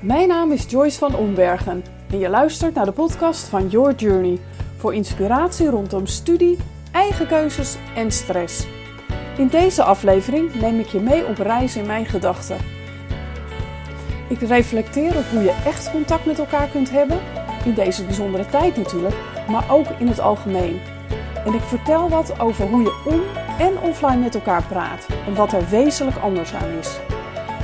Mijn naam is Joyce van Ombergen en je luistert naar de podcast van Your Journey voor inspiratie rondom studie, eigen keuzes en stress. In deze aflevering neem ik je mee op reis in mijn gedachten. Ik reflecteer op hoe je echt contact met elkaar kunt hebben, in deze bijzondere tijd natuurlijk, maar ook in het algemeen. En ik vertel wat over hoe je on- en offline met elkaar praat en wat er wezenlijk anders aan is.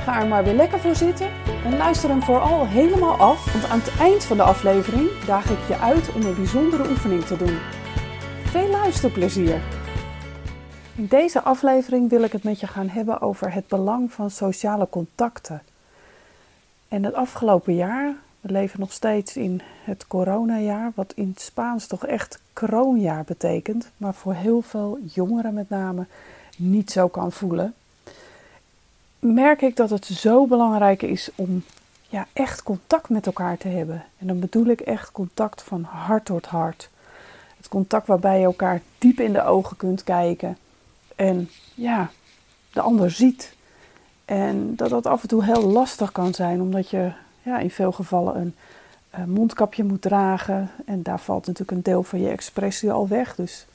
Ga er maar weer lekker voor zitten en luister hem vooral helemaal af, want aan het eind van de aflevering daag ik je uit om een bijzondere oefening te doen. Veel luisterplezier! In deze aflevering wil ik het met je gaan hebben over het belang van sociale contacten. En het afgelopen jaar, we leven nog steeds in het coronajaar, wat in het Spaans toch echt kroonjaar betekent, maar voor heel veel jongeren met name niet zo kan voelen merk ik dat het zo belangrijk is om ja, echt contact met elkaar te hebben. En dan bedoel ik echt contact van hart tot hart. Het contact waarbij je elkaar diep in de ogen kunt kijken en ja, de ander ziet. En dat dat af en toe heel lastig kan zijn, omdat je ja, in veel gevallen een, een mondkapje moet dragen. En daar valt natuurlijk een deel van je expressie al weg. Dus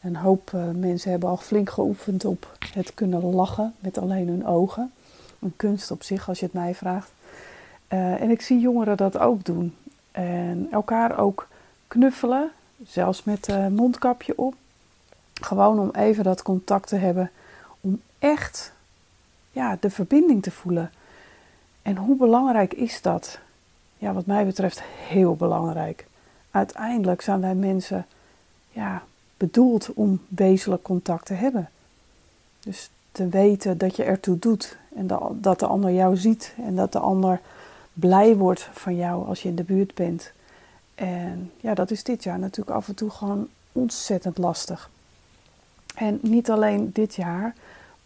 een hoop uh, mensen hebben al flink geoefend op het kunnen lachen met alleen hun ogen. Een kunst op zich, als je het mij vraagt. Uh, en ik zie jongeren dat ook doen. En elkaar ook knuffelen, zelfs met uh, mondkapje op. Gewoon om even dat contact te hebben. Om echt ja, de verbinding te voelen. En hoe belangrijk is dat? Ja, wat mij betreft heel belangrijk. Uiteindelijk zijn wij mensen ja, bedoeld om wezenlijk contact te hebben. Dus te weten dat je ertoe doet en dat de ander jou ziet en dat de ander blij wordt van jou als je in de buurt bent. En ja, dat is dit jaar natuurlijk af en toe gewoon ontzettend lastig. En niet alleen dit jaar,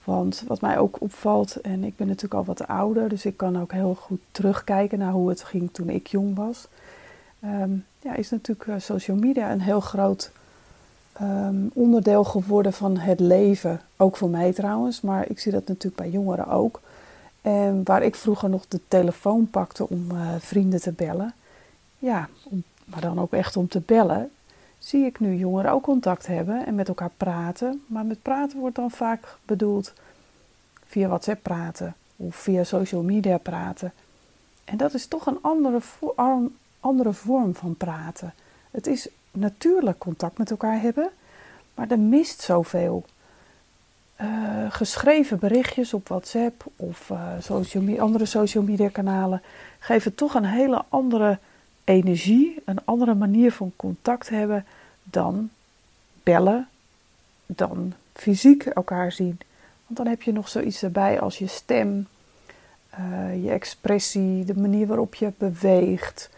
want wat mij ook opvalt, en ik ben natuurlijk al wat ouder, dus ik kan ook heel goed terugkijken naar hoe het ging toen ik jong was. Um, ja, is natuurlijk social media een heel groot um, onderdeel geworden van het leven. Ook voor mij trouwens, maar ik zie dat natuurlijk bij jongeren ook. En waar ik vroeger nog de telefoon pakte om uh, vrienden te bellen, ja, om, maar dan ook echt om te bellen, zie ik nu jongeren ook contact hebben en met elkaar praten. Maar met praten wordt dan vaak bedoeld via WhatsApp praten of via social media praten. En dat is toch een andere, andere vorm van praten. Het is natuurlijk contact met elkaar hebben, maar er mist zoveel. Uh, geschreven berichtjes op WhatsApp of uh, social andere social media kanalen geven toch een hele andere energie, een andere manier van contact hebben dan bellen, dan fysiek elkaar zien. Want dan heb je nog zoiets erbij als je stem, uh, je expressie, de manier waarop je beweegt.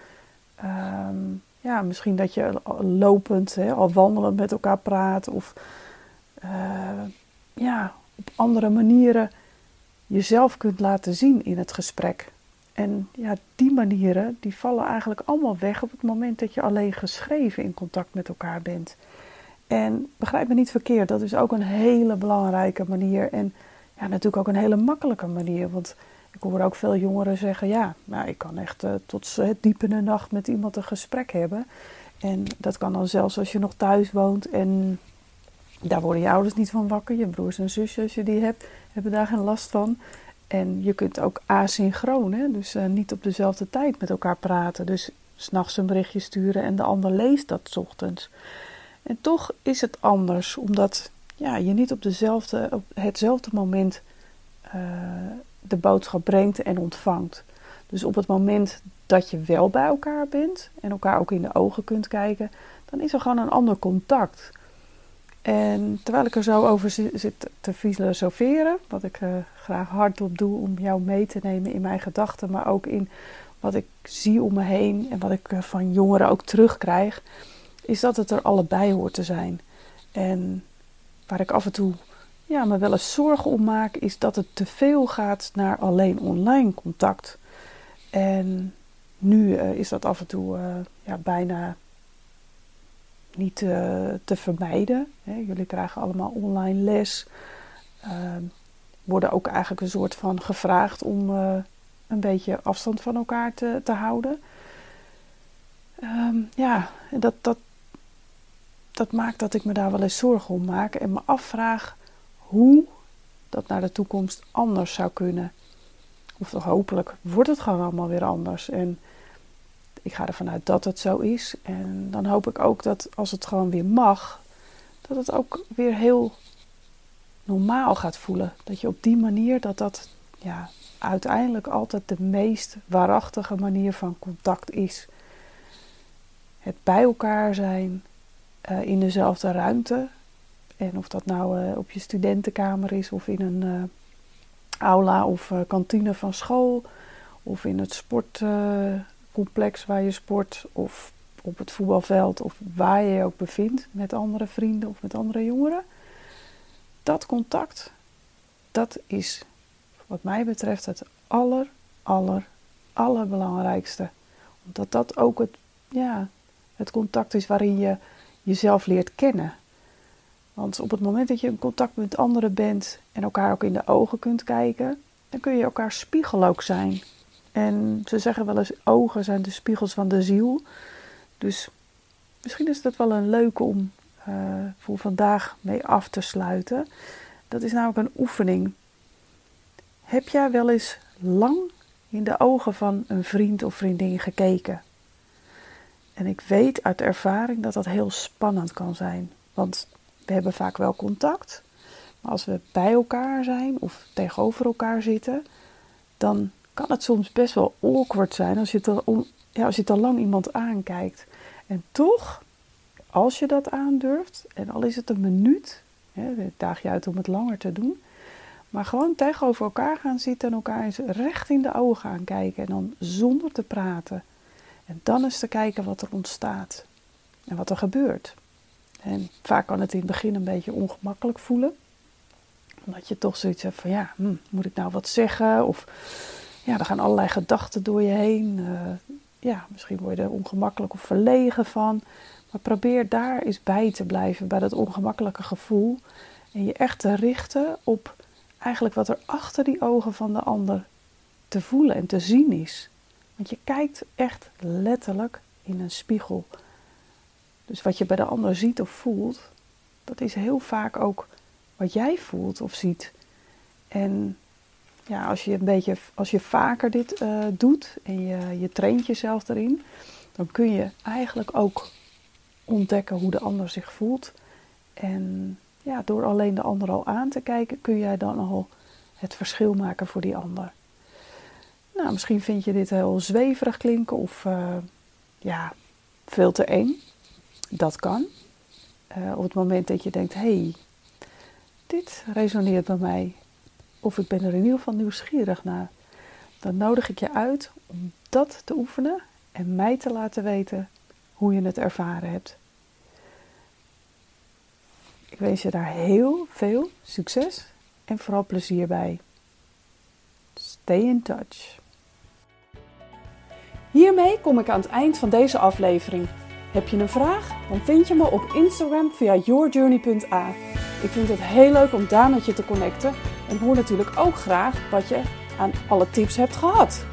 Um, ja, misschien dat je lopend, hè, al wandelend met elkaar praat of uh, ja, op andere manieren jezelf kunt laten zien in het gesprek. En ja, die manieren die vallen eigenlijk allemaal weg op het moment dat je alleen geschreven in contact met elkaar bent. En begrijp me niet verkeerd, dat is ook een hele belangrijke manier en ja, natuurlijk ook een hele makkelijke manier. Want ik hoor ook veel jongeren zeggen: ja, nou, ik kan echt uh, tot diep in de nacht met iemand een gesprek hebben. En dat kan dan zelfs als je nog thuis woont en daar worden je ouders niet van wakker. Je broers en zusjes, als je die hebt, hebben daar geen last van. En je kunt ook asynchroon, hè? dus uh, niet op dezelfde tijd met elkaar praten. Dus s'nachts een berichtje sturen en de ander leest dat s ochtends. En toch is het anders, omdat ja, je niet op, dezelfde, op hetzelfde moment uh, de boodschap brengt en ontvangt. Dus op het moment dat je wel bij elkaar bent en elkaar ook in de ogen kunt kijken, dan is er gewoon een ander contact. En terwijl ik er zo over zit te filosoferen, wat ik uh, graag hardop doe om jou mee te nemen in mijn gedachten, maar ook in wat ik zie om me heen en wat ik uh, van jongeren ook terugkrijg, is dat het er allebei hoort te zijn. En waar ik af en toe ja, me wel eens zorgen om maak, is dat het te veel gaat naar alleen online contact. En nu uh, is dat af en toe uh, ja, bijna niet uh, te vermijden. Hè. Jullie krijgen allemaal online les. Ehm, worden ook eigenlijk een soort van gevraagd om een beetje afstand van elkaar te, te houden. Um, ja, dat, dat, dat maakt dat ik me daar wel eens zorgen om maak en me afvraag hoe dat naar de toekomst anders zou kunnen. Of toch hopelijk wordt het gewoon allemaal weer anders. En ik ga ervan uit dat het zo is. En dan hoop ik ook dat als het gewoon weer mag, dat het ook weer heel normaal gaat voelen. Dat je op die manier dat dat ja, uiteindelijk altijd de meest waarachtige manier van contact is. Het bij elkaar zijn uh, in dezelfde ruimte. En of dat nou uh, op je studentenkamer is of in een uh, aula of kantine van school. Of in het sportcomplex waar je sport. Of op het voetbalveld of waar je je ook bevindt met andere vrienden of met andere jongeren. Dat contact, dat is wat mij betreft het aller, aller, allerbelangrijkste. Omdat dat ook het, ja, het contact is waarin je jezelf leert kennen. Want op het moment dat je in contact met anderen bent en elkaar ook in de ogen kunt kijken, dan kun je elkaar spiegel ook zijn. En ze zeggen wel eens: ogen zijn de spiegels van de ziel. Dus misschien is dat wel een leuke om uh, voor vandaag mee af te sluiten. Dat is namelijk een oefening. Heb jij wel eens lang in de ogen van een vriend of vriendin gekeken? En ik weet uit ervaring dat dat heel spannend kan zijn. Want we hebben vaak wel contact. Maar als we bij elkaar zijn of tegenover elkaar zitten, dan kan het soms best wel awkward zijn als je te, ja, als je lang iemand aankijkt. En toch, als je dat aandurft, en al is het een minuut, hè, daag je uit om het langer te doen, maar gewoon tegenover elkaar gaan zitten en elkaar eens recht in de ogen gaan kijken en dan zonder te praten. En dan eens te kijken wat er ontstaat en wat er gebeurt. En vaak kan het in het begin een beetje ongemakkelijk voelen. Omdat je toch zoiets hebt van ja, hm, moet ik nou wat zeggen? Of ja, er gaan allerlei gedachten door je heen. Uh, ja, misschien word je er ongemakkelijk of verlegen van. Maar probeer daar eens bij te blijven, bij dat ongemakkelijke gevoel. En je echt te richten op eigenlijk wat er achter die ogen van de ander te voelen en te zien is. Want je kijkt echt letterlijk in een spiegel. Dus wat je bij de ander ziet of voelt, dat is heel vaak ook wat jij voelt of ziet. En ja, als je een beetje, als je vaker dit uh, doet en je, je traint jezelf erin, dan kun je eigenlijk ook ontdekken hoe de ander zich voelt. En ja, door alleen de ander al aan te kijken, kun jij dan al het verschil maken voor die ander. Nou, misschien vind je dit heel zweverig klinken of uh, ja, veel te eng. Dat kan. Uh, op het moment dat je denkt, hey, dit resoneert bij mij of ik ben er in ieder geval nieuwsgierig naar, dan nodig ik je uit om dat te oefenen en mij te laten weten hoe je het ervaren hebt. Ik wens je daar heel veel succes en vooral plezier bij. Stay in touch. Hiermee kom ik aan het eind van deze aflevering. Heb je een vraag? Dan vind je me op Instagram via yourjourney.a. Ik vind het heel leuk om daar met je te connecten en hoor natuurlijk ook graag wat je aan alle tips hebt gehad.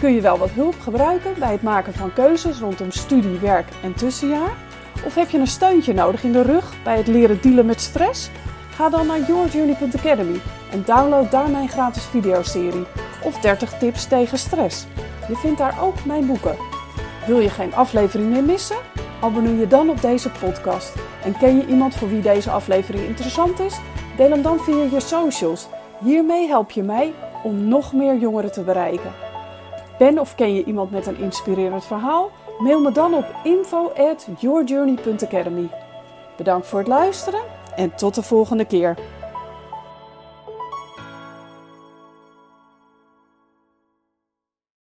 Kun je wel wat hulp gebruiken bij het maken van keuzes rondom studie, werk en tussenjaar? Of heb je een steuntje nodig in de rug bij het leren dealen met stress? Ga dan naar yourjourney.academy en download daar mijn gratis videoserie of 30 tips tegen stress. Je vindt daar ook mijn boeken. Wil je geen aflevering meer missen? Abonneer je dan op deze podcast. En ken je iemand voor wie deze aflevering interessant is? Deel hem dan via je socials. Hiermee help je mij om nog meer jongeren te bereiken. Ben of ken je iemand met een inspirerend verhaal? Mail me dan op info@yourjourney.academy. Bedankt voor het luisteren en tot de volgende keer.